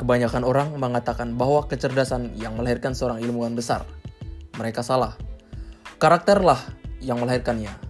Kebanyakan orang mengatakan bahwa kecerdasan yang melahirkan seorang ilmuwan besar. Mereka salah. Karakterlah yang melahirkannya.